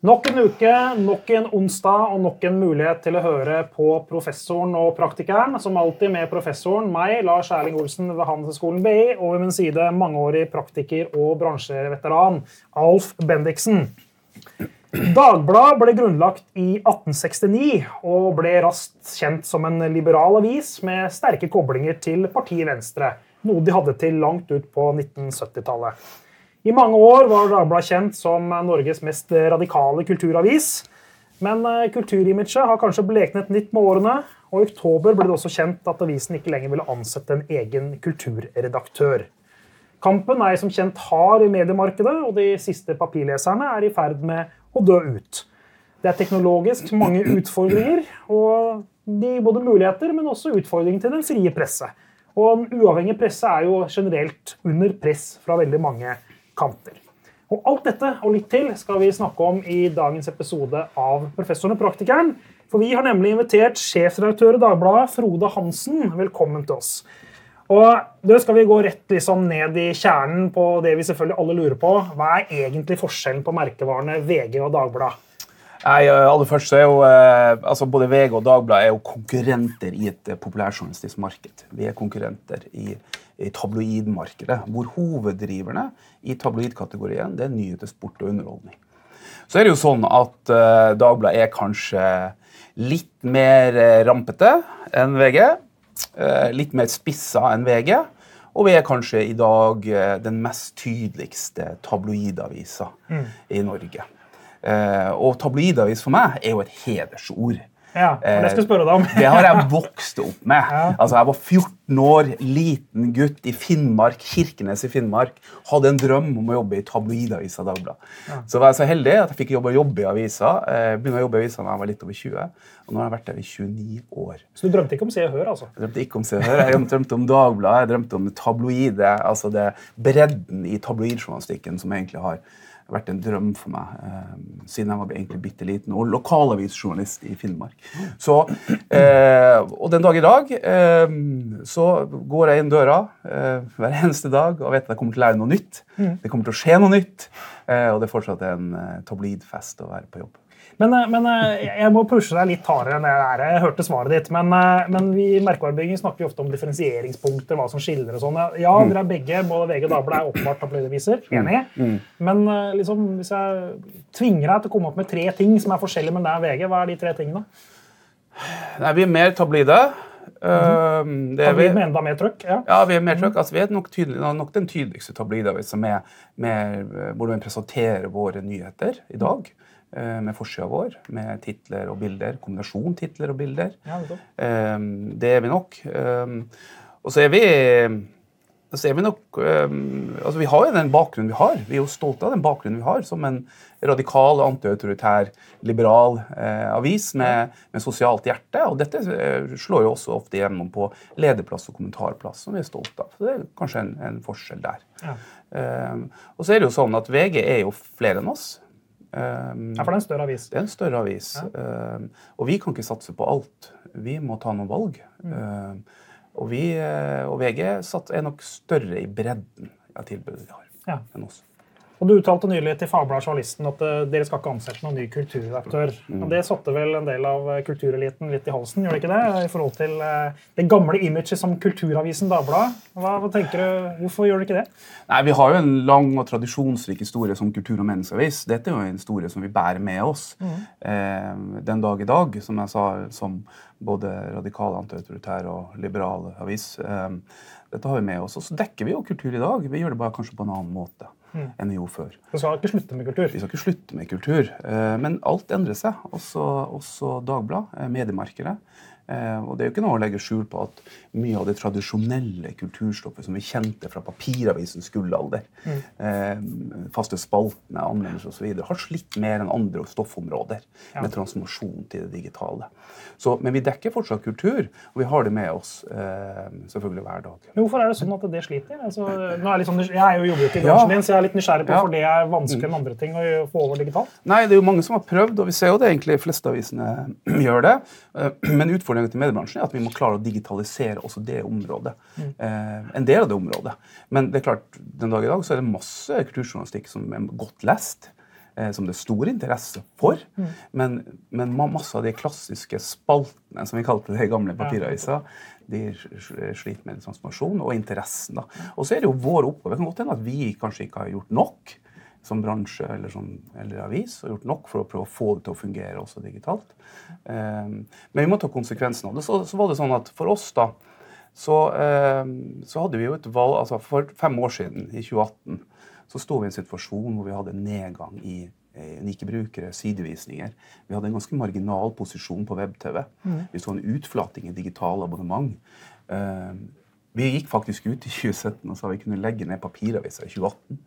Nok en uke, nok en onsdag og nok en mulighet til å høre på professoren og praktikeren. Som alltid med professoren, meg, Lars Erling Olsen ved Handelshøyskolen BI, og ved min side mangeårig praktiker og bransjeveteran Alf Bendiksen. Dagbladet ble grunnlagt i 1869 og ble raskt kjent som en liberal avis med sterke koblinger til partiet Venstre, noe de hadde til langt ut på 1970-tallet. I mange år var Dagbladet kjent som Norges mest radikale kulturavis. Men eh, kulturimaget har kanskje bleknet litt med årene, og i oktober ble det også kjent at avisen ikke lenger ville ansette en egen kulturredaktør. Kampen er som kjent hard i mediemarkedet, og de siste papirleserne er i ferd med å dø ut. Det er teknologisk mange utfordringer, og de både muligheter, men også utfordringer til den frie presse. Og en uavhengig presse er jo generelt under press fra veldig mange kanter. Og Alt dette og litt til skal vi snakke om i dagens episode av Professoren og praktikeren. For vi har nemlig invitert sjefredaktør i Dagbladet, Frode Hansen. Velkommen til oss. Og Da skal vi gå rett liksom ned i kjernen på det vi selvfølgelig alle lurer på. Hva er egentlig forskjellen på merkevarene VG og Dagbladet? Nei, aller først så er jo, eh, altså Både VG og Dagbladet er jo konkurrenter i et eh, populærjournalistisk marked. Vi er konkurrenter i, i tabloidmarkedet, hvor hoveddriverne i tabloidkategorien det er nyheter, sport og underholdning. Så er det jo sånn at uh, Dagbladet er kanskje litt mer rampete enn VG. Uh, litt mer spissa enn VG. Og vi er kanskje i dag uh, den mest tydeligste tabloidavisa mm. i Norge. Og tabloidavis for meg er jo et hedersord. Ja, og Det skal jeg spørre deg om. det har jeg vokst opp med. Ja. Altså, Jeg var 14 år, liten gutt i Finnmark, Kirkenes i Finnmark. Hadde en drøm om å jobbe i tabloidavisa Dagbladet. Ja. Så var jeg så heldig at jeg fikk jobbe, jobbe i avisa. Eh, begynte å jobbe i avisa da jeg var litt over 20. Og nå har jeg vært der i 29 år. Så du drømte ikke om Se og Hør? altså? Jeg drømte ikke om Se og Hør. Jeg drømte om Dagbladet, jeg drømte om tabloide, altså det bredden i tabloidjournalistikken som jeg egentlig har vært en drøm for meg eh, siden jeg var egentlig bitte liten. Og lokalavisjournalist i Finnmark. Så, eh, og den dag i dag eh, så går jeg inn døra eh, hver eneste dag og vet at jeg kommer til å lære noe nytt. Mm. Det kommer til å skje noe nytt. Eh, og det er fortsatt en eh, tabloidfest å være på jobb. Men, eh, men, eh, jeg må pushe deg litt hardere enn det der. Jeg hørte svaret ditt. Men, eh, men vi i merkevarebygging snakker jo ofte om differensieringspunkter, hva som skiller og sånn. Ja, mm. dere er begge, både VG og Dagbladet, er åpenbart tabloidaviser. Mm. Enig. Mm. Men liksom, hvis jeg tvinger deg til å komme opp med tre ting som er forskjellige med deg og VG, hva er de tre tingene? Nei, Vi er mer tabloide. Mm -hmm. vi, med enda mer trøkk? Ja. ja, vi er mer trøkk. Altså, vi er nok, tydelig, nok den tydeligste tabloidavisa hvor vi presenterer våre nyheter i dag. Eh, med forsida vår, med titler og bilder. Kombinasjon titler og bilder. Ja, det, det er vi nok. Og så er vi så er vi nok altså Vi har jo den bakgrunnen vi har. Vi er jo stolte av den bakgrunnen vi har som en radikal, antiautoritær, liberal eh, avis med, med, sosialt hjerte. Og dette eh, slår jo også ofte gjennom på lederplass og kommentarplass, som vi er stolte av. Så det er kanskje en, en forskjell der. Ja. Um, og så er det jo sånn at VG er jo flere enn oss. Um, ja, For det er en større avis? Det er en større avis. Ja. Um, og vi kan ikke satse på alt. Vi må ta noen valg. Mm. Um, og, vi, eh, og VG er nok større i bredden av tilbudet vi har, ja. enn oss. Og Du uttalte nylig til Fagbladet Journalisten at uh, dere skal ikke ansette noen ny kulturaktør. Mm. Og Det satte vel en del av eh, kultureliten litt i halsen, gjør det ikke det? I forhold til uh, det gamle imaget som kulturavisen Dagbladet. Hva, hva, tenker du, Hvorfor gjør dere ikke det? Nei, Vi har jo en lang og tradisjonsrik historie som kultur- og menneskeavis. Dette er jo en historie som vi bærer med oss mm. eh, den dag i dag, som jeg sa, som både radikal, antiautoritær og liberal avis. Eh, dette har vi med oss. Og så dekker vi jo kultur i dag. Vi gjør det bare kanskje på en annen måte. Enn vi gjorde før. Vi skal ikke slutte med kultur? Vi skal ikke slutte med kultur. Eh, men alt endrer seg. Også, også Dagbladet, eh, mediemarkedet. Eh, og det er jo ikke noe å legge skjul på at mye av det tradisjonelle kulturstoffet som vi kjente fra papiravisens gullalder, mm. faste spaltene, anmeldelser osv., har slitt mer enn andre stoffområder ja. med transformasjon til det digitale. Så, men vi dekker fortsatt kultur, og vi har det med oss selvfølgelig hver dag. Men Hvorfor er det sånn at det sliter? Altså, er sånn, jeg er jo jordbruker i bransjen ja. din, så jeg er litt nysgjerrig på ja. for det er vanskeligere enn andre ting å få over digitalt. Nei, det er jo mange som har prøvd, og vi ser jo det egentlig de fleste avisene gjør det. Eh, men utfordringen til mediebransjen er at vi må klare å digitalisere også det området. Mm. Eh, en del av det området. Men det er klart, den dag i dag så er det masse kulturjournalistikk som er godt lest. Eh, som det er stor interesse for. Men, men masse av de klassiske spaltene, som vi kalte det i gamle papiraviser, de sliter med transformasjon og interessen. da. Og så er det jo vår oppgave. Det kan godt hende at vi kanskje ikke har gjort nok som bransje eller, som, eller avis, og gjort nok for å prøve å få det til å fungere også digitalt. Um, men vi må ta konsekvensen av det. Så, så var det sånn at for oss, da, så, um, så hadde vi jo et valg altså For fem år siden, i 2018, så sto vi i en situasjon hvor vi hadde nedgang i eh, unike brukere, sidevisninger. Vi hadde en ganske marginal posisjon på web-TV. Vi så en utflating i digital abonnement. Uh, vi gikk faktisk ut i 2017 og sa vi kunne legge ned papiraviser i 2018.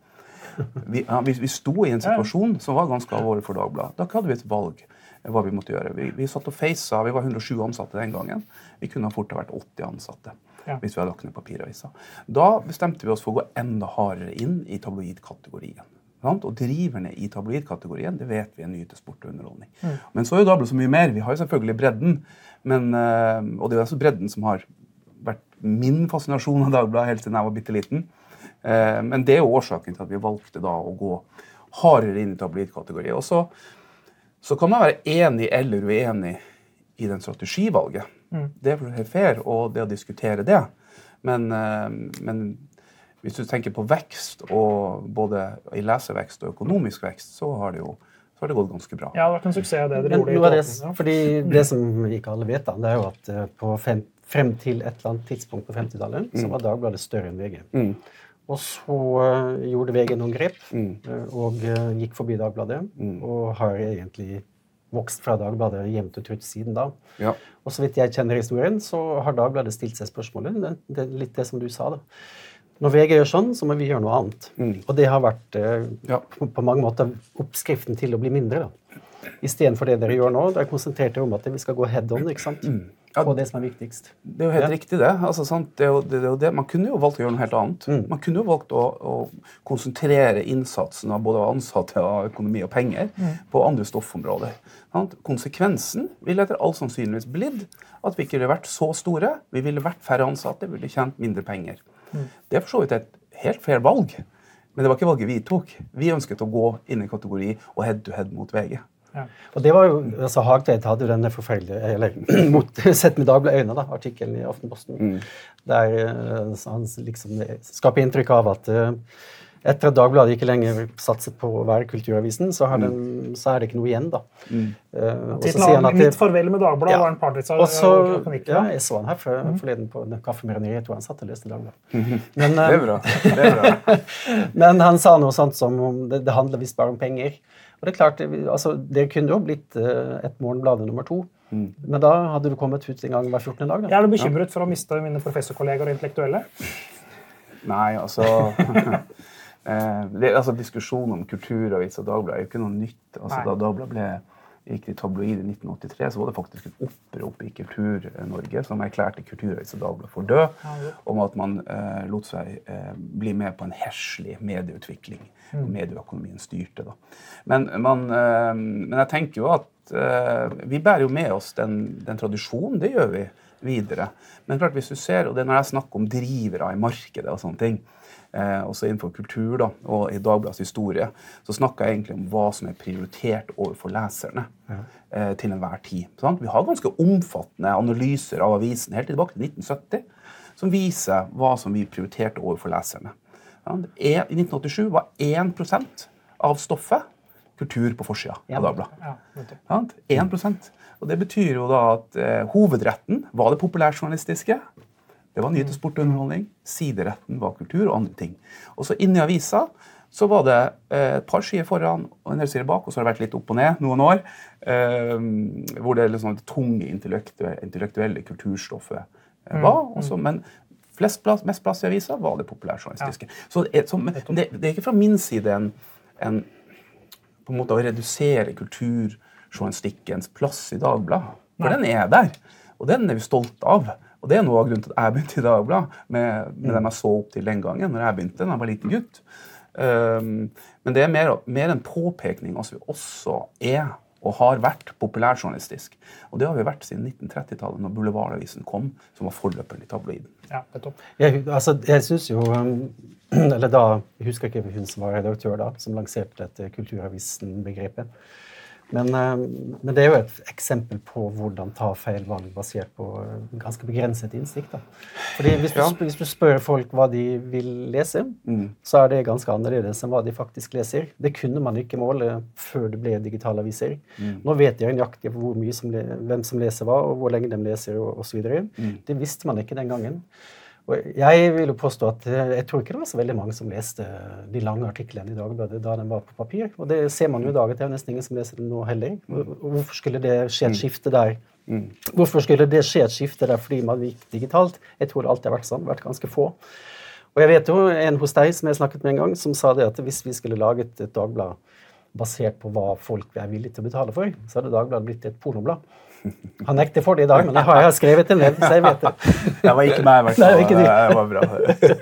Vi, ja, vi, vi sto i en situasjon som var ganske alvorlig for Dagbladet. Da hadde vi et valg eh, hva vi måtte gjøre. Vi, vi satt og feisa, vi var 107 ansatte den gangen. Vi kunne fort ha vært 80 ansatte Ja. hvis vi hadde lagt ned papiraviser. Da bestemte vi oss for å gå enda hardere inn i tabloidkategorien. Og driverne i tabloidkategorien det vet vi er nye til sport og underholdning. Men så er jo Dagbladet så mye mer. Vi har jo selvfølgelig bredden, men, eh, og det er jo altså bredden som har vært min fascinasjon av Dagbladet helt siden jeg var bitte liten. Eh, Men det er jo årsaken til at vi valgte da å gå hardere inn i tabloidkategorien. Og så, så kan man være enig eller uenig i den strategivalget. Det er helt fair, og det å diskutere det. Men, eh, men hvis du tenker på vekst, og både i lesevekst og økonomisk vekst, så har det jo så har det gått ganske bra. Ja, det har vært en suksess, det dere gjorde. det, 2018, fordi det som ikke alle vet, da, det er jo at eh, på fem, frem til et eller annet tidspunkt på 50-tallet så var Dagbladet større enn VG. Mm. Og så eh, gjorde VG noen grep Mm. og gikk forbi Dagbladet. Og har egentlig vokst fra Dagbladet jevnt og trutt siden da. Ja. Og så vidt jeg kjenner historien, så har Dagbladet stilt seg spørsmålet. Det, det er litt det som du sa, da. Når VG gjør sånn, så må vi gjøre noe annet. Og det har vært eh, Ja. på, på mange måter oppskriften til å bli mindre. da. Istedenfor det dere gjør nå, dere konsentrerte om at vi skal gå head on ikke sant? Ja. på det som er viktigst. Det er jo helt Ja. riktig, det. Altså, sant? Det, er jo, det, er jo det. Man kunne jo valgt å gjøre noe helt annet. Man kunne jo valgt å, å konsentrere innsatsen av både ansatte, og økonomi og penger på andre stoffområder. Sant? Konsekvensen ville etter all sannsynligvis blitt at vi ikke ville vært så store. Vi ville vært færre ansatte, vi ville tjent mindre penger. Det er for så vidt et helt fair valg. Men det var ikke valget vi tok. Vi ønsket å gå inn i kategori og head to head mot VG. Ja. Og det var jo, altså Hagtveit hadde jo denne forferdelige eller mot, Sett med Dagbladet øyne, da, artikkelen i Aftenposten. Der eh, han liksom skaper inntrykk av at eh, etter at Dagbladet ikke lenger satset på å være kulturavisen, så, har den, så er det ikke noe igjen, da. Eh, og så Tittelen sier han av at Mitt farvel med Dagbladet Ja. var en kronikk. ja, jeg så han her for, forleden på en kaffebrenneri. Jeg tror han satt og leste Dagbladet. Men, Det eh, er bra. Det er bra. men han sa noe sånt som om det, det handler visst bare om penger. Og det er klart, altså, det kunne jo blitt eh, et Morgenbladet nummer to. Men da hadde du kommet ut en gang hver 14. dag. Jeg er du bekymret for å miste mine professorkolleger og intellektuelle. Nei, altså eh, det, altså Diskusjonen om kulturavis og Dagbladet er jo ikke noe nytt. Altså, Nei. da Dagbladet ble gikk til tabloid i 1983, så var det faktisk et opprop i Kultur-Norge som erklærte Kulturavis og Dagbladet for død, om at man eh, lot seg eh, bli med på en heslig medieutvikling. Og medieøkonomien styrte, da. Men, man, eh, men jeg tenker jo at eh, vi bærer jo med oss den, den tradisjonen. Det gjør vi videre. Men klart hvis du ser, og det er når jeg snakker om drivere i markedet og sånne ting, også innenfor kultur da, og i Dagbladets historie, så snakker jeg egentlig om hva som er prioritert overfor leserne eh, til enhver tid. Sant? Vi har ganske omfattende analyser av avisen helt tilbake til 1970 som viser hva som vi prioriterte overfor leserne. E- I 1987 var 1% av stoffet kultur på forsida av Dagbladet. Ja, nettopp. 1 Og det betyr jo da at eh, hovedretten var det populærjournalistiske. Det var nyhet, sport og underholdning. Sideretten var kultur og andre ting. Og så inni avisa så var det eh, et par skyer foran og en del sider bak, og så har det vært litt opp og ned noen år, eh, hvor det liksom det tunge intellektuelle, kulturstoffet eh, var. Også, men flest plass, mest plass i avisa var det populærjournalistiske. Så, det er- så, det, det er ikke fra min side en, en på en måte å redusere kulturjournalistikkens plass i Dagbladet. For den er der, og den er vi stolte av. Og det er noe av grunnen til at jeg begynte i Dagbladet, med, med dem jeg så opp til den gangen. når jeg begynte, da jeg var liten gutt. Um, men det er mer, mer en påpekning av at vi også er og har vært populærjournalistisk. Og det har vi vært siden 1930-tallet, når Boulevardavisen kom, som var forløperen i tabloiden. Ja. Jeg, altså, jeg synes jo um, Eller da, jeg husker ikke hun som var redaktør da, som lanserte dette Kulturavisen-begrepet. Men, eh, men, det er jo et eksempel på hvordan ta feil valg basert på eh, ganske begrenset innsikt. Da. Fordi hvis du, ja. hvis du, spør folk hva de vil lese, mm. så er det ganske annerledes enn hva de faktisk leser. Det kunne man ikke måle før det ble digitale aviser. Mm. Nå vet de nøyaktig hvem som leser hva, og hvor lenge de leser osv. Mm. Det visste man ikke den gangen. Og jeg vil jo påstå at eh, jeg tror ikke det var så veldig mange som leste de lange artiklene i Dagbladet da den var på papir. Og det ser man jo i dag at det er nesten ingen som leser den nå heller. Hvorfor skulle det skje et mm. skifte der? Mm. Hvorfor skulle det skje et skifte der fordi man gikk digitalt? Jeg tror det alltid har vært sånn. vært ganske få. Og jeg vet jo en hos deg som jeg snakket med en gang, som sa det at hvis vi skulle laget et dagblad basert på hva folk er villige til å betale for, så hadde Dagbladet blitt et pornoblad. Han nekter for det i dag, men det har jeg skrevet til så jeg vet det. Det var ikke meg, i hvert fall. Nei, det var bra.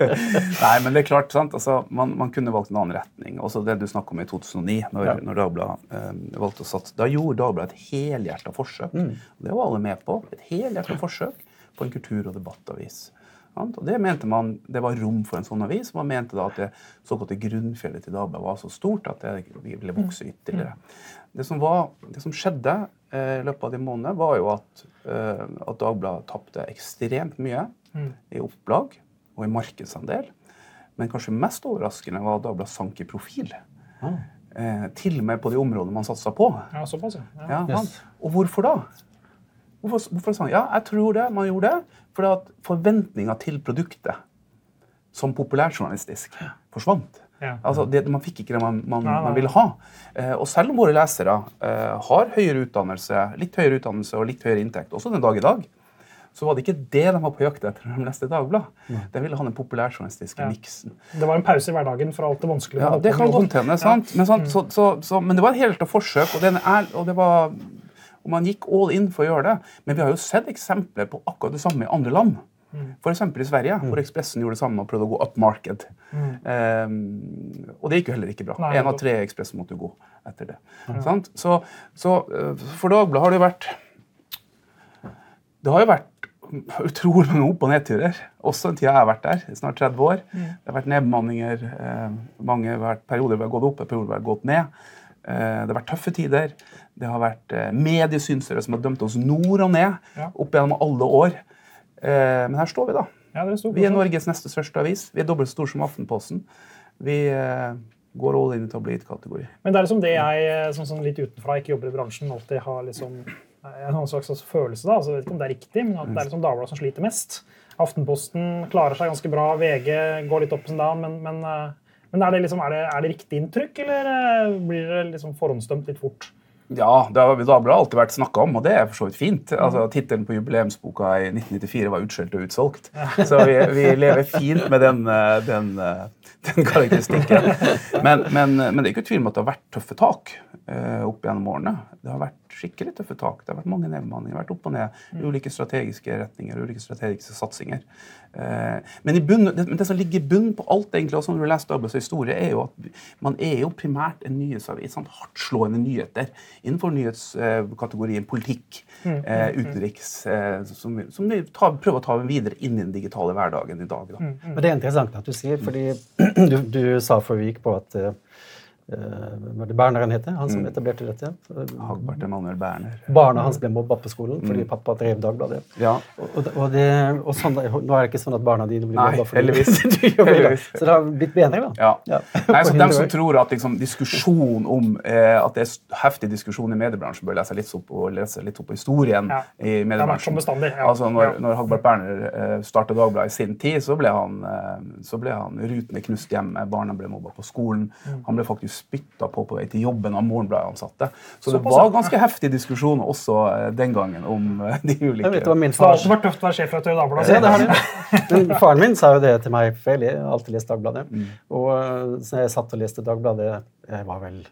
Nei, men det er klart, sant? Altså, man, man, kunne valgt en annen retning. Også det du snakket om i 2009, når, ja. når Dagbladet eh, valgte å satse. Da gjorde Dagbladet et helhjerta forsøk. Mm. Det var alle med på. Et helhjerta forsøk på en kultur- og debattavis. Og det mente man det var rom for en sånn avis. Man mente da at det såkalte grunnfjellet til Dagbladet var så stort at det ville vokse ytterligere. Det som, var, det som skjedde eh, i løpet av de månedene, var jo at, eh, at Dagbladet tapte ekstremt mye mm. i opplag og i markedsandel. Men kanskje mest overraskende var at Dagbladet sank i profil. Ah. Eh, til og med på de områdene man satsa på. Ja, såpass, ja. ja yes. Og hvorfor da? Hvorfor, hvorfor sånn? Ja, jeg tror det. Man gjorde det fordi at forventninga til produktet som populærjournalistisk forsvant. Ja. Altså, det, man fikk ikke det man, man, ja, man ville ha. Eh, og selv om våre lesere eh, har høyere utdannelse, litt høyere utdannelse og litt høyere inntekt, også den dag i dag, så var det ikke det de var på jakt etter når de leste Dagblad. De ville ha den populærjournalistiske ja. miksen. Det var en pause i hverdagen for alt det vanskelige. Ja, det kan godt hende, sant? Men, sant, mm. så, så, så, men, det var et helt forsøk, og, er, og, det var, og man gikk all in for å gjøre det. Men vi har jo sett eksempler på akkurat det samme i andre land. Mm. F.eks. i Sverige, mm. hvor Ekspressen gjorde det samme og prøvde å gå up market. Mm. Um, og det gikk jo heller ikke bra. Én av tre Ekspressen måtte gå etter det. Ja. Så, så, eh, for Dagbladet har det vært Det har jo vært utrolig mange opp- og nedturer. Også en tid jeg har vært der, snart 30 år. Mm. Det har vært nedbemanninger. Eh, mange perioder vi har gått opp, perioder vi har gått ned. Eh, det har vært tøffe tider. Det har vært eh, mediesynsere som har dømt oss nord og ned ja. opp gjennom alle år. Eh, men her står vi, da. Ja, vi er Norges neste største avis. Vi er dobbelt så store som Aftenposten. Vi går all in i tabloidkategori. Men det er liksom det jeg sånn, sånn litt utenfra, ikke jobber i bransjen, alltid har liksom en slags følelse da, altså, Jeg vet ikke om det er riktig, men at det er liksom Dagbladet som sliter mest. Aftenposten klarer seg ganske bra, VG går litt opp og down, men, men, men er, det liksom, er, det, er, det riktig inntrykk, eller blir det liksom forhåndsdømt litt fort? Ja, det har Dagbladet alltid vært snakka om, og det er for så vidt fint. Altså, Tittelen på jubileumsboka i 1994 var 'Utskjelt og utsolgt'. Så vi, vi lever fint med den, eh, den, eh, den karakteristikken. Men, men, men, det er ikke tvil om at det har vært tøffe tak eh, opp gjennom årene. Det har vært skikkelig tøffe tak. Det har vært mange nedbemanninger, vært opp og ned. Mm. Ulike strategiske retninger, ulike strategiske satsinger. Men, bunn, det, men, det, som ligger i bunnen på alt, egentlig, også når du leser Dagbladets historie, er jo at man er jo primært en nyhetsavis. Hardtslående nyheter innenfor nyhetskategorien politikk, mm. eh, mm, utenriks, eh, som, som vi tar, prøver å ta videre inn i den digitale hverdagen i dag. Da. Men Det er interessant at du sier, fordi du, du sa før vi gikk på at eh, det Berner han heter, han som mm. etablerte dette. Hagbart Emanuel Berner. Barna hans ble mobba på skolen fordi mm. pappa drev Dagbladet. Ja. Og, og, det, og sånn, nå er det ikke sånn at barna dine blir mobba for heldigvis. heldigvis. Så det har blitt bedre, da. Ja. ja. Nei, så dem som tror at liksom, diskusjon om eh, at det er heftig diskusjon i mediebransjen, bør lese litt opp, og lese litt opp på historien ja. i mediebransjen. Altså, når, når Hagbart Berner eh, starta Dagbladet i sin tid, så ble han, eh, så ble han rutene knust hjemme, barna ble mobba på skolen. Mm. Han ble faktisk spytta på på vei til jobben av Morgenbladet-ansatte. Så det var ganske heftige diskusjoner også eh, den gangen om eh, de ulike jeg vet, det, min far... det har vært tøft å være sjefredaktør i Dagbladet. Ja, det har det. Men faren min sa jo det til meg, for jeg har alltid lest Dagbladet. Mm. Og eh, så jeg satt og leste Dagbladet Jeg var vel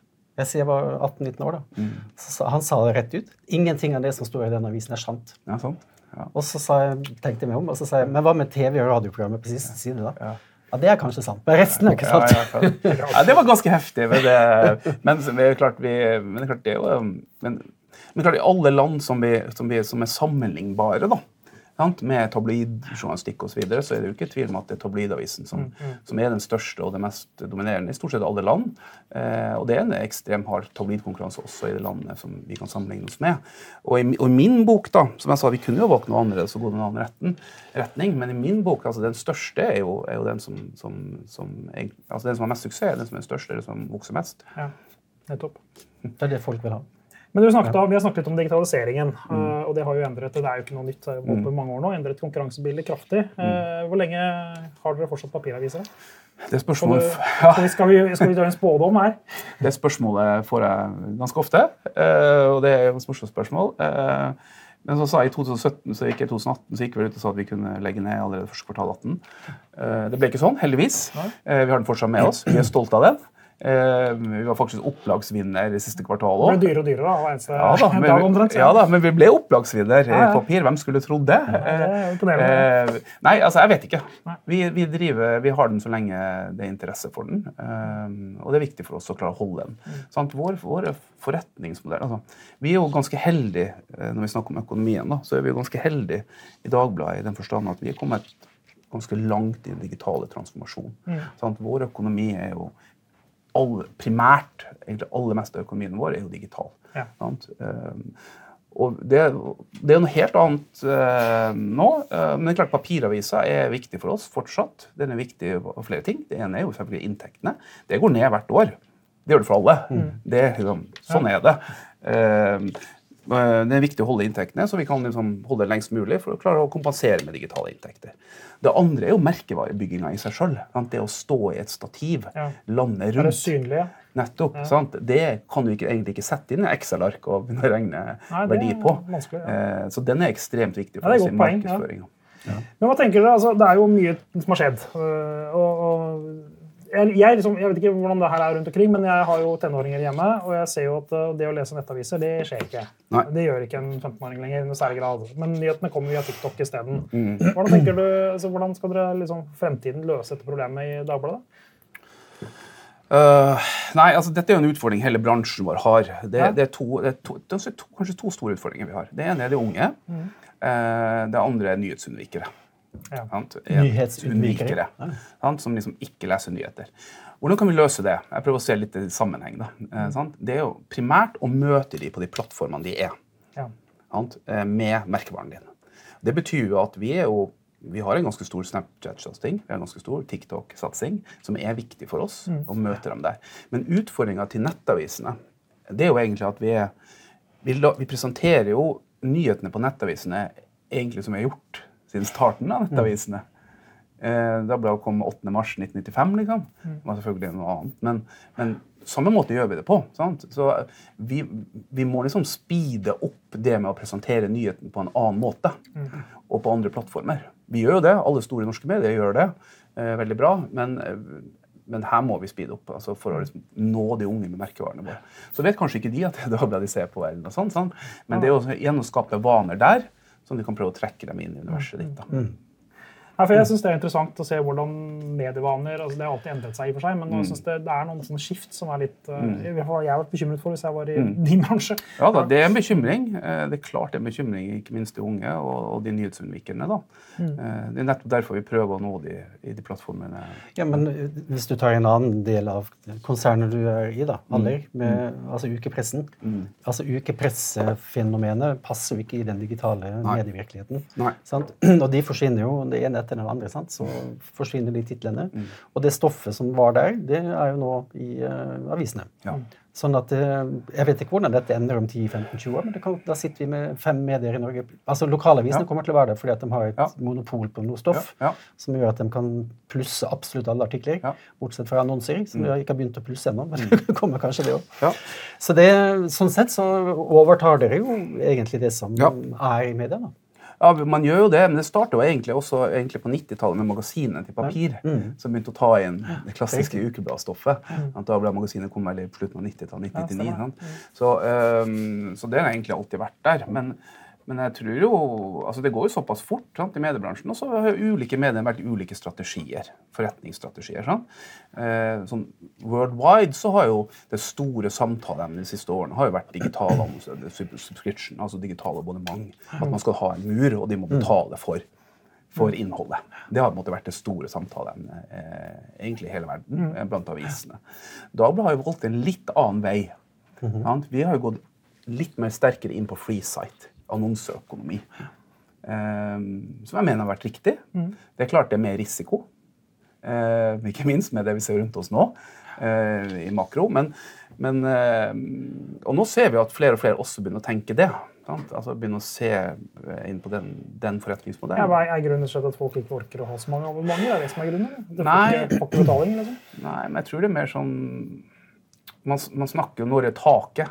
jeg sier jeg var 18-19 år. da. Mm. Så, han sa det rett ut. Ingenting av det som står i den avisen, er sant. Ja, sant. Ja. Og så sa jeg, tenkte jeg meg om, og så sa jeg, men hva med TV- og radioprogrammet på siste side? da? Ja. Ja, Det er kanskje sant. Men resten er ikke sant. ja, ja, ja, det var ganske heftig. Men det, men det er klart, vi, men det er klart det er jo men, men klart, i alle land som, vi, som, vi, som er sammenlignbare, da, sant, med tabloidjournalistikk osv., så, videre, så er det jo ikke tvil om at det er tabloidavisen som, som er den største og det mest dominerende i stort sett alle land. Eh, og det er en ekstrem hard tabloidkonkurranse også i det landet som vi kan sammenligne oss med. Og i, og i min bok, da, som jeg sa, vi kunne jo valgt noe annerledes og gått en annen retten, retning, men i min bok, altså den største er jo, er jo den som, som, som er, altså den som har mest suksess, den som er størst, eller som vokser mest. Ja, nettopp. Det er det folk vil ha. Men du snakket, om- Vi har snakket litt om digitaliseringen, Mm. eh, og det har jo endret det. Er jo ikke noe nytt. Har på mange år nå, endret konkurransebildet kraftig. Mm. Eh, Hvor lenge har dere fortsatt papiraviser? Det spørsmålet, ja, skal, vi, skal, vi, skal vi en spådom her? det spørsmålet får jeg ganske ofte, eh, og det er jo et spørsmål. Men så sa jeg i 2017, så gikk jeg i 2018 så gikk vi ut og sa at vi kunne legge ned allerede første kvartal 18. Eh, Det ble ikke sånn, heldigvis. Vi har den fortsatt med oss. Vi er stolte av den. Eh, Vi var faktisk opplagsvinner i siste kvartal òg. blir dyrere og dyrere da, eneste Ja da, men, dag omtrent. ja da, men vi ble opplagsvinner i Ja, ja. papir. Hvem skulle trodd det? det er imponerende. Eh, nei, altså, jeg vet ikke. Vi, vi, driver, vi har den så lenge det er interesse for den. Eh, og det er viktig for oss å klare å holde den. Mm. Sant? Vår, vår forretningsmodell altså, Vi er jo ganske heldige eh, når vi snakker om økonomien. Da, så er vi jo ganske heldige i Dagbladet i den forstand at vi er kommet ganske langt i den digitale transformasjonen. Mm. Vår økonomi er jo all, primært, egentlig aller meste av økonomien vår er jo digital. Ja. Sant? Um, og det, det er noe helt annet eh, nå. eh, men det er klart papiravisa er viktig for oss fortsatt. Den er viktig av flere ting. Det ene er jo selvfølgelig inntektene. Det går ned hvert år. Det gjør det for alle. Det, er liksom, sånn er det. Eh, eh, det er viktig å holde inntektene, så vi kan liksom holde det lengst mulig for å klare å kompensere med digitale inntekter. Det andre er jo merkevarebygginga i seg sjøl. Det å stå i et stativ, Ja. lande Er det rundt. synlige? Nettopp. sant? Det kan du ikke, egentlig ikke sette inn i Excel-ark og begynne å regne Nei, verdi er på. ja. Eh, Så den er ekstremt viktig for ja, oss i ja. markedsføringa. Men hva tenker dere? Altså, det er jo mye som har skjedd. øh, Og, og jeg, jeg, liksom, jeg vet ikke hvordan det her er rundt omkring, men jeg har jo tenåringer hjemme, og jeg ser jo at øh, det å lese nettaviser, det skjer ikke. Nei. Det gjør ikke en 15-åring lenger i noe særlig grad. Men nyhetene kommer via TikTok isteden. Mm. Hvordan tenker du, altså, hvordan skal dere liksom, fremtiden løse dette problemet i Dagbladet? Uh, nei, altså Dette er jo en utfordring hele bransjen vår har. Det, Ja. det, er, to, det, er, to, det er to, kanskje to store utfordringer vi har. Det ene er de unge. Mm. Uh, det andre er nyhetsunnvikere. Ja. Nyhetsunnvikere. Ja. Som liksom ikke leser nyheter. Hvordan kan vi løse det? Jeg prøver å se litt i sammenheng. da. Eh. Det er jo primært å møte de på de plattformene de er. Ja. Eh, med merkevaren din. Det betyr jo at vi er jo vi har en ganske stor Snapchat-satsing vi har en ganske stor TikTok-satsing, som er viktig for oss. å møte dem der. Men utfordringa til nettavisene det er jo egentlig at vi, vi, vi presenterer jo nyhetene på nettavisene egentlig som vi har gjort siden starten av nettavisene. Eh, Dagbladet kom 8.3.1995, liksom. Det var selvfølgelig noe annet. Men, men samme måte gjør vi det på. Sant? Så vi, vi må liksom speede opp det med å presentere nyheten på en annen måte. Og på andre plattformer. Vi gjør jo det. Alle store norske medier gjør det eh, veldig bra. Men, eh, men her må vi speede opp altså for å liksom nå de unge med merkevarene våre. Så vet kanskje ikke de at det er Dagbladet de ser på, eller noe sånt, sant? men det er jo igjen å skape vaner der, som du kan prøve å trekke dem inn i universet ditt. da. Ja, for jeg synes Det er interessant å se hvordan medievaner altså Det har alltid endret seg, i og for seg, men nå synes det, det er noen sånne skift som er litt uh, Jeg har vært bekymret for hvis jeg var i din bransje. Ja da, Det er en bekymring. Eh, Det er klart det er en bekymring, ikke minst de unge og, og de nyhetsunnvikerne. da. Mm. Det er nettopp derfor vi prøver å nå de i de plattformene. Ja, men Hvis du tar en annen del av konsernet du er i, da, Aller, med altså ukepressen altså Ukepressefenomenet passer jo ikke i den digitale medievirkeligheten. Nei. Sant? Og de forsvinner jo det ene etter den andre. Sant? Så forsvinner de titlene. Og det stoffet som var der, det er jo nå i uh, avisene. Ja. Sånn at uh, Jeg vet ikke hvordan dette ender om 10-15-20 år, men kan, da sitter vi med fem medier i Norge. Altså Lokalavisene Ja. kommer til å være der fordi at de har et Ja. monopol på noe stoff Ja, som gjør at de kan plusse absolutt alle artikler, bortsett fra annonser, som vi ikke har begynt å plusse ennå. Men det kommer kanskje det òg. Ja. Så det, sånn sett så overtar dere jo egentlig det som er i media. da. Ja, Man gjør jo det, men det starta egentlig også egentlig på 90-tallet med magasinet til papir, som begynte å ta inn det klassiske ukebladstoffet. Mm. Da ble magasinet kom vel i slutten av 90-tallet, 1999. stemmer sant? så, um, så det har egentlig alltid vært der. Men, Men jeg tror jo, altså det går jo såpass fort sant, i mediebransjen. Og så har ulike medier vært ulike strategier. Forretningsstrategier. Sant? Eh, sånn worldwide så har jo det store samtaleemnet de siste årene har jo vært digital subscription, altså digital abonnement. At man skal ha en mur, og de må betale for, for innholdet. Det har på en måte vært det store samtaleemnet eh, egentlig i hele verden eh, blant avisene. Dagbladet har jo valgt en litt annen vei. sant? Vi har jo gått litt mer sterkere inn på free site annonseøkonomi. Um, som jeg mener har vært riktig. Det er klart det er mer risiko. Uh, ikke minst med det vi ser rundt oss nå, uh, i makro. Men, men Og nå ser vi at flere og flere også begynner å tenke det. Sant? Altså Begynner å se inn på den, den forretningsmodellen. Ja, hva er grunnen til at folk ikke orker å ha så mange abonnementer? Er det som er grunnen? Det får Nei. ikke- får ikke betaling, liksom? Nei, men jeg tror det er mer sånn Man, man snakker jo når er taket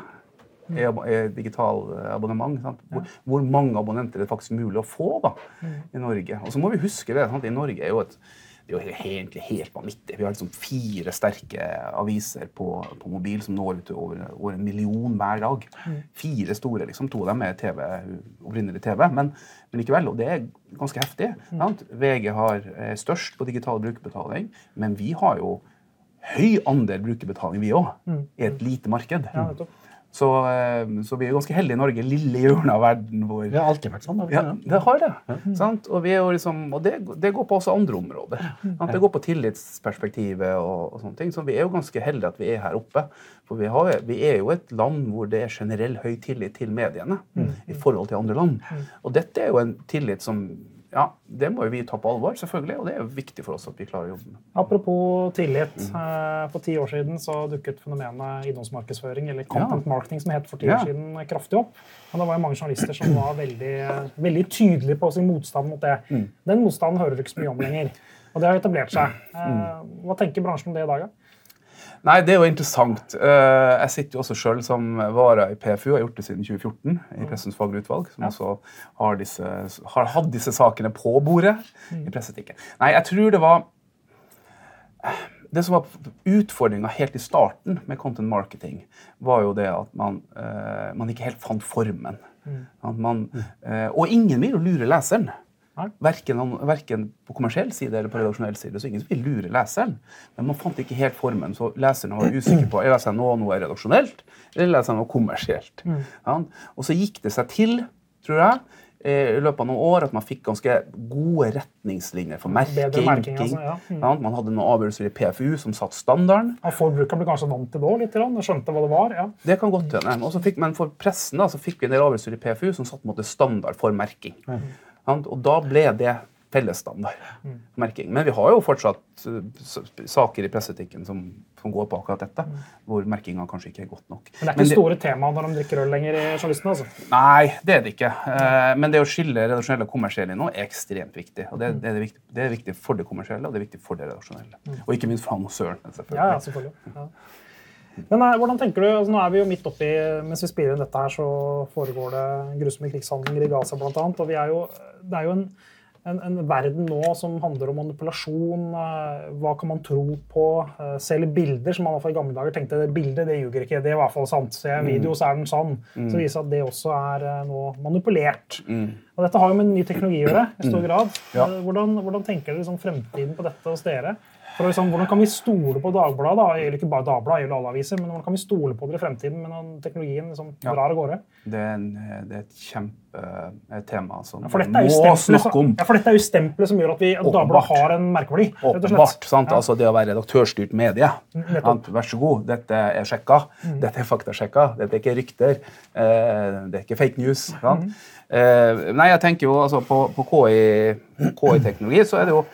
digital eh, abonnement. Sant? Hvor, hvor mange abonnenter er det faktisk mulig å få da, i Norge? Og så må vi huske det. Sant? I Norge er jo et det er jo egentlig helt vanvittig. Vi har liksom fire sterke aviser på, på mobil som når ut over, over en million hver dag. Fire store. liksom, To av dem er TV, opprinnelig TV. Men, men likevel, og det er ganske heftig. Sant? VG har eh, størst på digital brukerbetaling, men vi har jo høy andel brukerbetaling, vi òg, i et lite marked. Ja. Så, eh, så vi er ganske heldige i Norge, lille hjørnet av verden hvor Det har alltid vært sånn. ja, det? har det. Sant? Og, vi er jo liksom, og det, det går på også andre områder. Sant? Det går på tillitsperspektivet og, og sånne ting. Så vi er jo ganske heldige at vi er her oppe. For vi, har, vi er jo et land hvor det er generell høy tillit til mediene i forhold til andre land. Og dette er jo en tillit som ja, det må jo vi ta på alvor, selvfølgelig. Og det er jo viktig for oss at vi klarer å jobbe med. Apropos tillit. Mm. eh, For ti år siden så dukket fenomenet innholdsmarkedsføring, eller content marketing, som het for ti Ja. år siden, kraftig opp. Men det var jo mange journalister som var veldig, veldig tydelige på sin motstand mot det. Mm. Den motstanden hører du ikke så mye om lenger. Og det har etablert seg. Eh, Mm. Hva tenker bransjen om det i dag? da? Nei, det er jo interessant. Eh, Jeg sitter jo også sjøl som vara i PFU, og har gjort det siden 2014 i Pressens faglige utvalg, som også har, disse, har hatt disse sakene på bordet i presseetikken. Nei, jeg tror det var Det som var utfordringa helt i starten med content marketing, var jo det at man, eh, man ikke helt fant formen. At man, eh, og ingen vil jo lure leseren. Verken, verken på kommersiell side eller på redaksjonell side. så ingen vil lure leseren. Men man fant ikke helt formen, så leseren var usikker på jeg leser nå noe redaksjonelt eller leser noe kommersielt. Ja. Og så gikk det seg til, tror jeg, eh, i løpet av noen år at man fikk ganske gode retningslinjer for merking. Merking, altså, ja. Mm. Ja, Man hadde noen avgjørelser i PFU som satt standarden. Ja, Forbrukeren ble kanskje vant til det òg, og skjønte hva det var? ja. Det kan godt hende. Fikk- Men for pressen da, så fikk vi en del avgjørelser i PFU som satt måte standard for merking. Sant? Og da ble det fellesstandard. merking. Men vi har jo fortsatt eh, saker i presseetikken som, som går på akkurat dette, hvor merkinga kanskje ikke er godt nok. Men det er ikke det store temaet når de drikker øl lenger i journalistene. altså. Nei, det er det ikke. Eh, Men det å skille redaksjonelle og kommersielle nå er ekstremt viktig. Og det, det, er det, viktig, det er viktig for det kommersielle, og det er viktig for det redaksjonelle. Og ikke minst for annonsøren. selvfølgelig. Ja, ja, selvfølgelig. Ja. Men eh, hvordan tenker du, altså Nå er vi jo midt oppi Mens vi spiller inn dette, her, så foregår det grusomme krigshandlinger i Gaza bl.a. Og vi er jo, det er jo en, en, en verden nå som handler om manipulasjon. eh, Hva kan man tro på? eh, Selv bilder som man i gamle dager tenkte det bildet det ljuger ikke. Det er i hvert fall sant. Ser jeg en video, så er den sann. Så viser det at det også er nå manipulert. Og dette har jo med ny teknologi å gjøre. i stor grad. Ja. Hvordan, hvordan tenker dere liksom fremtiden på dette hos dere? For liksom, Hvordan kan vi stole på Dagbladet? da? Eller ikke bare Dagbladet, eller alle aviser, men hvordan kan vi stole på dere i fremtiden med når teknologien liksom Ja. drar av gårde? Det er, en, det er et kjempetema som ja, er må snakke om. ja, for dette er jo stempelet som gjør at, vi, at Dagbladet har en merkeverdi. Åpenbart. sant? Altså Det å være redaktørstyrt medie. Vær så god, dette er sjekka. Dette er faktasjekka. Dette er ikke rykter. Eh, det er ikke fake news. Sant? Eh, nei, jeg tenker jo altså På, på KI KI-teknologi så er det jo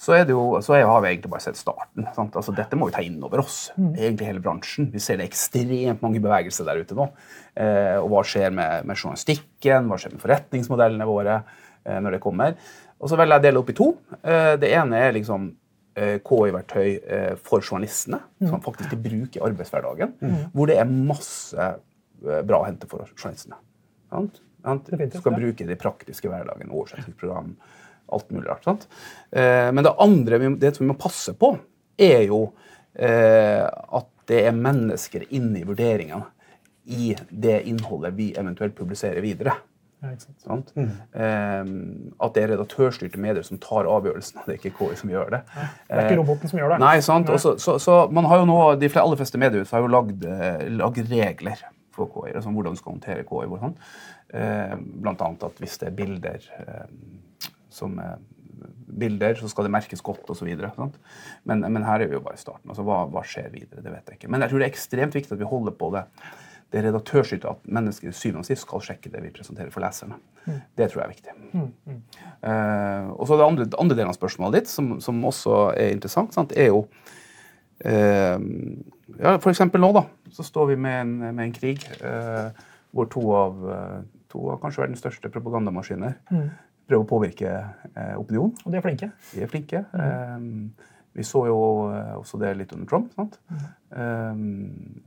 så, det jo, så har vi egentlig bare sett starten. Altså, dette må vi ta inn over oss, egentlig hele bransjen. Vi ser det ekstremt mange bevegelser der ute nå. Eh, og hva skjer med, med journalistikken, hva skjer med forretningsmodellene våre eh, når det kommer. Og så velger jeg å dele opp i to. Eh, det ene er liksom eh, KI-verktøy eh, for journalistene, som faktisk de bruker i arbeidshverdagen. Hvor det er masse eh, bra å hente for journalistene. Sant? Sant? Du skal bruke det i praktiske hverdagen. Oversettelsesprogram, alt mulig rart. Sant? Eh, men det andre vi, det vi må passe på, er jo eh, at det er mennesker inne i vurderingene i det innholdet vi eventuelt publiserer videre. Ja, sant. Mm. Eh, at det er redaktørstyrte medier som tar avgjørelsen. Det er ikke KI som gjør det. Det er ikke roboten som gjør det. Nei, sant? Også, så, så man har jo nå, De aller fleste mediehus har jo lagd, lagd regler for KI. Altså hvordan du skal håndtere KI. Hvordan. Eh, blant annet at hvis det er bilder eh, som er bilder, så skal det merkes godt osv. Men, men her er vi jo bare i starten. altså hva, hva skjer videre? Det vet jeg ikke. Men jeg tror det er ekstremt viktig at vi holder på det det redaktørstyrte at mennesker i syvende og sist skal sjekke det vi presenterer for leserne. Det tror jeg er viktig. Eh, og så det andre, andre delen av spørsmålet ditt, som, som også er interessant, sant, er jo uh, ja, For eksempel nå, da, så står vi med en, med en krig uh, hvor to av, to av kanskje verdens største propagandamaskiner prøver å påvirke eh, opinionen. Og de er flinke. De er flinke. Eh, vi så jo eh, også det litt under Trump. Eh,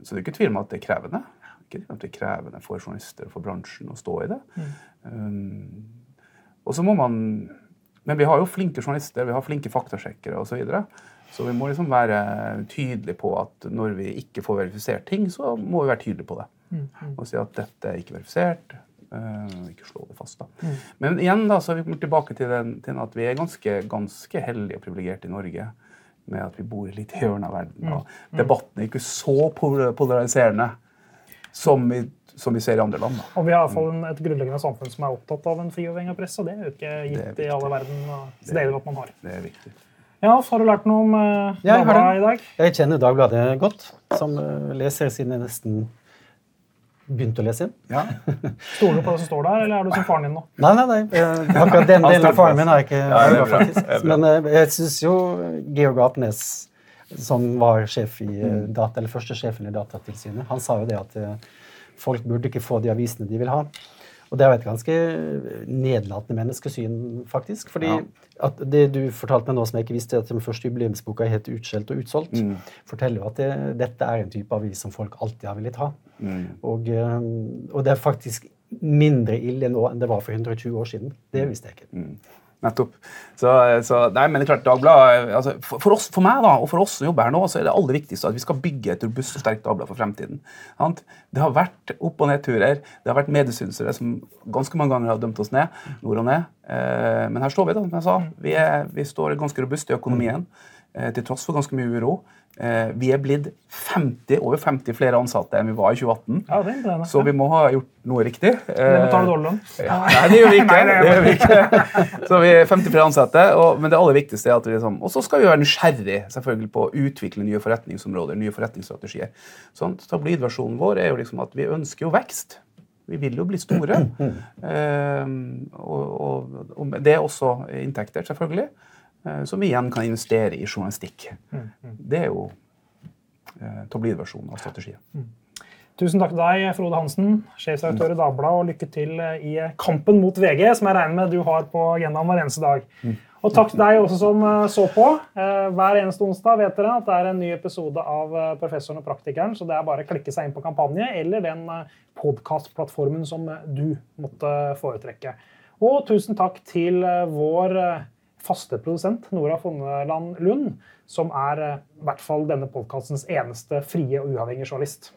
så det er ikke tvil om at det er krevende. Ikke tvil om at det er krevende for journalister og for bransjen å stå i det. Eh, og så må man Men vi har jo flinke journalister, vi har flinke faktasjekkere osv. Så, videre. så vi må liksom være tydelige på at når vi ikke får verifisert ting, så må vi være tydelige på det. Og si at dette er ikke verifisert. Eh, ikke slå det fast. da. Men igjen da, så er vi kommet tilbake til, den, til at vi er ganske, ganske heldige og privilegerte i Norge med at vi bor i litt hjørne av verden. Og debatten er ikke så polariserende som vi, som vi ser i andre land. da. Og vi har i hvert fall et grunnleggende samfunn som er opptatt av en fri og uavhengig press. og Det er jo ikke er gitt i alle verden og steder at man har. Det er viktig. Ja, så har du lært noe om uh, har Dagbladet i dag? Jeg kjenner Dagbladet godt, som eh, leser siden jeg nesten begynte å lese inn. Ja. Stoler du på det som står der, eller er du som faren din nå? Nei, nei, nei. eh, Akkurat den delen av faren min har jeg ikke Ja, er faktisk. Men eh, jeg syns jo Georg Apnes, som var sjef i eh, Mm. data, eller første sjefen i Datatilsynet, han sa jo det at folk burde ikke få de avisene de vil ha. Og det er jo et ganske nedlatende menneskesyn, faktisk. fordi Ja. at det du fortalte meg nå som jeg ikke visste, at den første jubileumsboka er helt utskjelt og utsolgt, Mm. forteller jo at det, dette er en type avis som folk alltid har villet ha. Mm. Og, eh, og det er faktisk mindre ille nå enn det var for 120 år siden. Det visste jeg ikke. Mm. Nettopp. Så, så, nei, men det er klart, Dagbladet, altså, for, for, oss, for meg da, og for oss som jobber her nå, så er det aller viktigste at vi skal bygge et robust og sterkt Dagblad for fremtiden. Det har vært opp- og nedturer. Det har vært mediesynsere som ganske mange ganger har dømt oss ned. nord og ned. Eh, men her står vi, da, som jeg sa. Vi, er, vi står ganske robust i økonomien, eh, til tross for ganske mye uro. Eh, vi er blitt 50, over 50 flere ansatte enn vi var i 2018. Ja, det er. Så vi må ha gjort noe riktig. Det betaler dårlig lønn. Ja, nei, det gjør vi ikke. det gjør vi ikke. Så vi er 50 flere ansatte, og, men det aller viktigste er at vi liksom, Og så skal vi være nysgjerrig selvfølgelig på å utvikle nye forretningsområder, nye forretningsstrategier. Sånn, Tabloidversjonen vår er jo liksom at vi ønsker jo vekst. Vi vil jo bli store. Eh, og, og, og det er også inntekter, selvfølgelig, eh, som vi igjen kan investere i journalistikk. Det er jo eh, tabloidversjonen av strategien. Tusen takk til deg, Frode Hansen, sjefsredaktør i Dagbladet, og lykke til i kampen mot VG, som jeg regner med du har på agendaen hver eneste dag. Og takk til deg også som eh, så på. Eh, Hver eneste onsdag vet dere at det er en ny episode av eh, Professoren og praktikeren, så det er bare å klikke seg inn på kampanje eller den podkastplattformen som eh, du måtte foretrekke. Og tusen takk til eh, vår eh, faste produsent Nora Fonneland Lund, som er eh, i hvert fall denne podkastens eneste frie og uavhengige journalist.